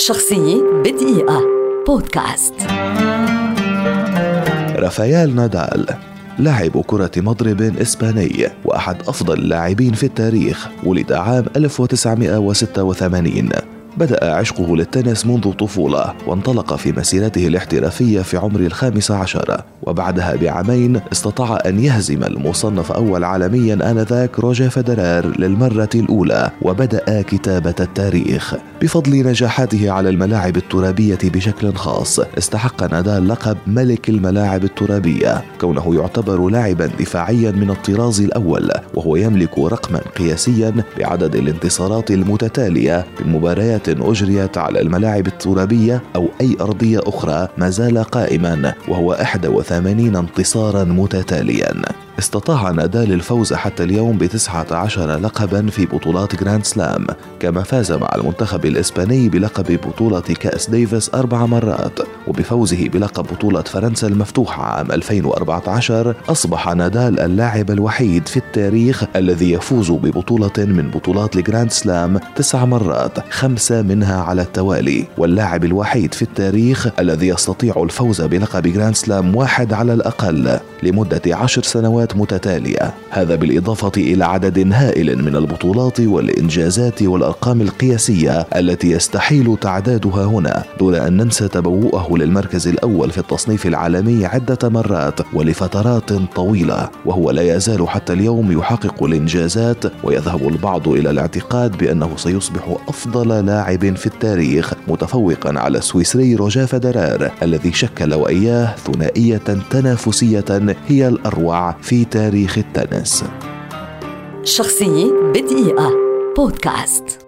شخصية بدقيقة. بودكاست. رافائيل نادال لاعب كرة مضرب إسباني وأحد أفضل اللاعبين في التاريخ ولد عام 1986 بدأ عشقه للتنس منذ الطفولة وانطلق في مسيرته الاحترافية في عمر الخامس عشر. وبعدها بعامين استطاع أن يهزم المصنف أول عالميا آنذاك روجر فederer للمرة الأولى وبدأ كتابة التاريخ. بفضل نجاحاته على الملاعب الترابية بشكل خاص استحق نادال لقب ملك الملاعب الترابية. كونه يعتبر لاعبا دفاعيا من الطراز الأول وهو يملك رقما قياسيا بعدد الانتصارات المتتالية في المباريات أجريت على الملاعب الترابية أو أي أرضية أخرى ما زال قائما وهو 81 انتصارا متتاليا. استطاع نادال الفوز حتى اليوم بتسعة عشر لقبا في بطولات جراند سلام كما فاز مع المنتخب الإسباني بلقب بطولة كأس ديفيس أربع مرات وبفوزه بلقب بطولة فرنسا المفتوحة عام 2014 أصبح نادال اللاعب الوحيد في التاريخ الذي يفوز ببطولة من بطولات الجراند سلام تسع مرات خمسة منها على التوالي. واللاعب الوحيد في التاريخ الذي يستطيع الفوز بلقب جراند سلام واحد على الأقل لمدة عشر سنوات متتالية. هذا بالإضافة إلى عدد هائل من البطولات والإنجازات والأرقام القياسية التي يستحيل تعدادها هنا دون أن ننسى تبوؤه للمركز الأول في التصنيف العالمي عدة مرات ولفترات طويلة وهو لا يزال حتى اليوم يحقق الإنجازات ويذهب البعض إلى الاعتقاد بأنه سيصبح أفضل لاعب في التاريخ متفوقا على السويسري روجا فدرار الذي شكل وإياه ثنائية تنافسية هي الأروع في تاريخ التنس. شخصية بدقيقة. بودكاست.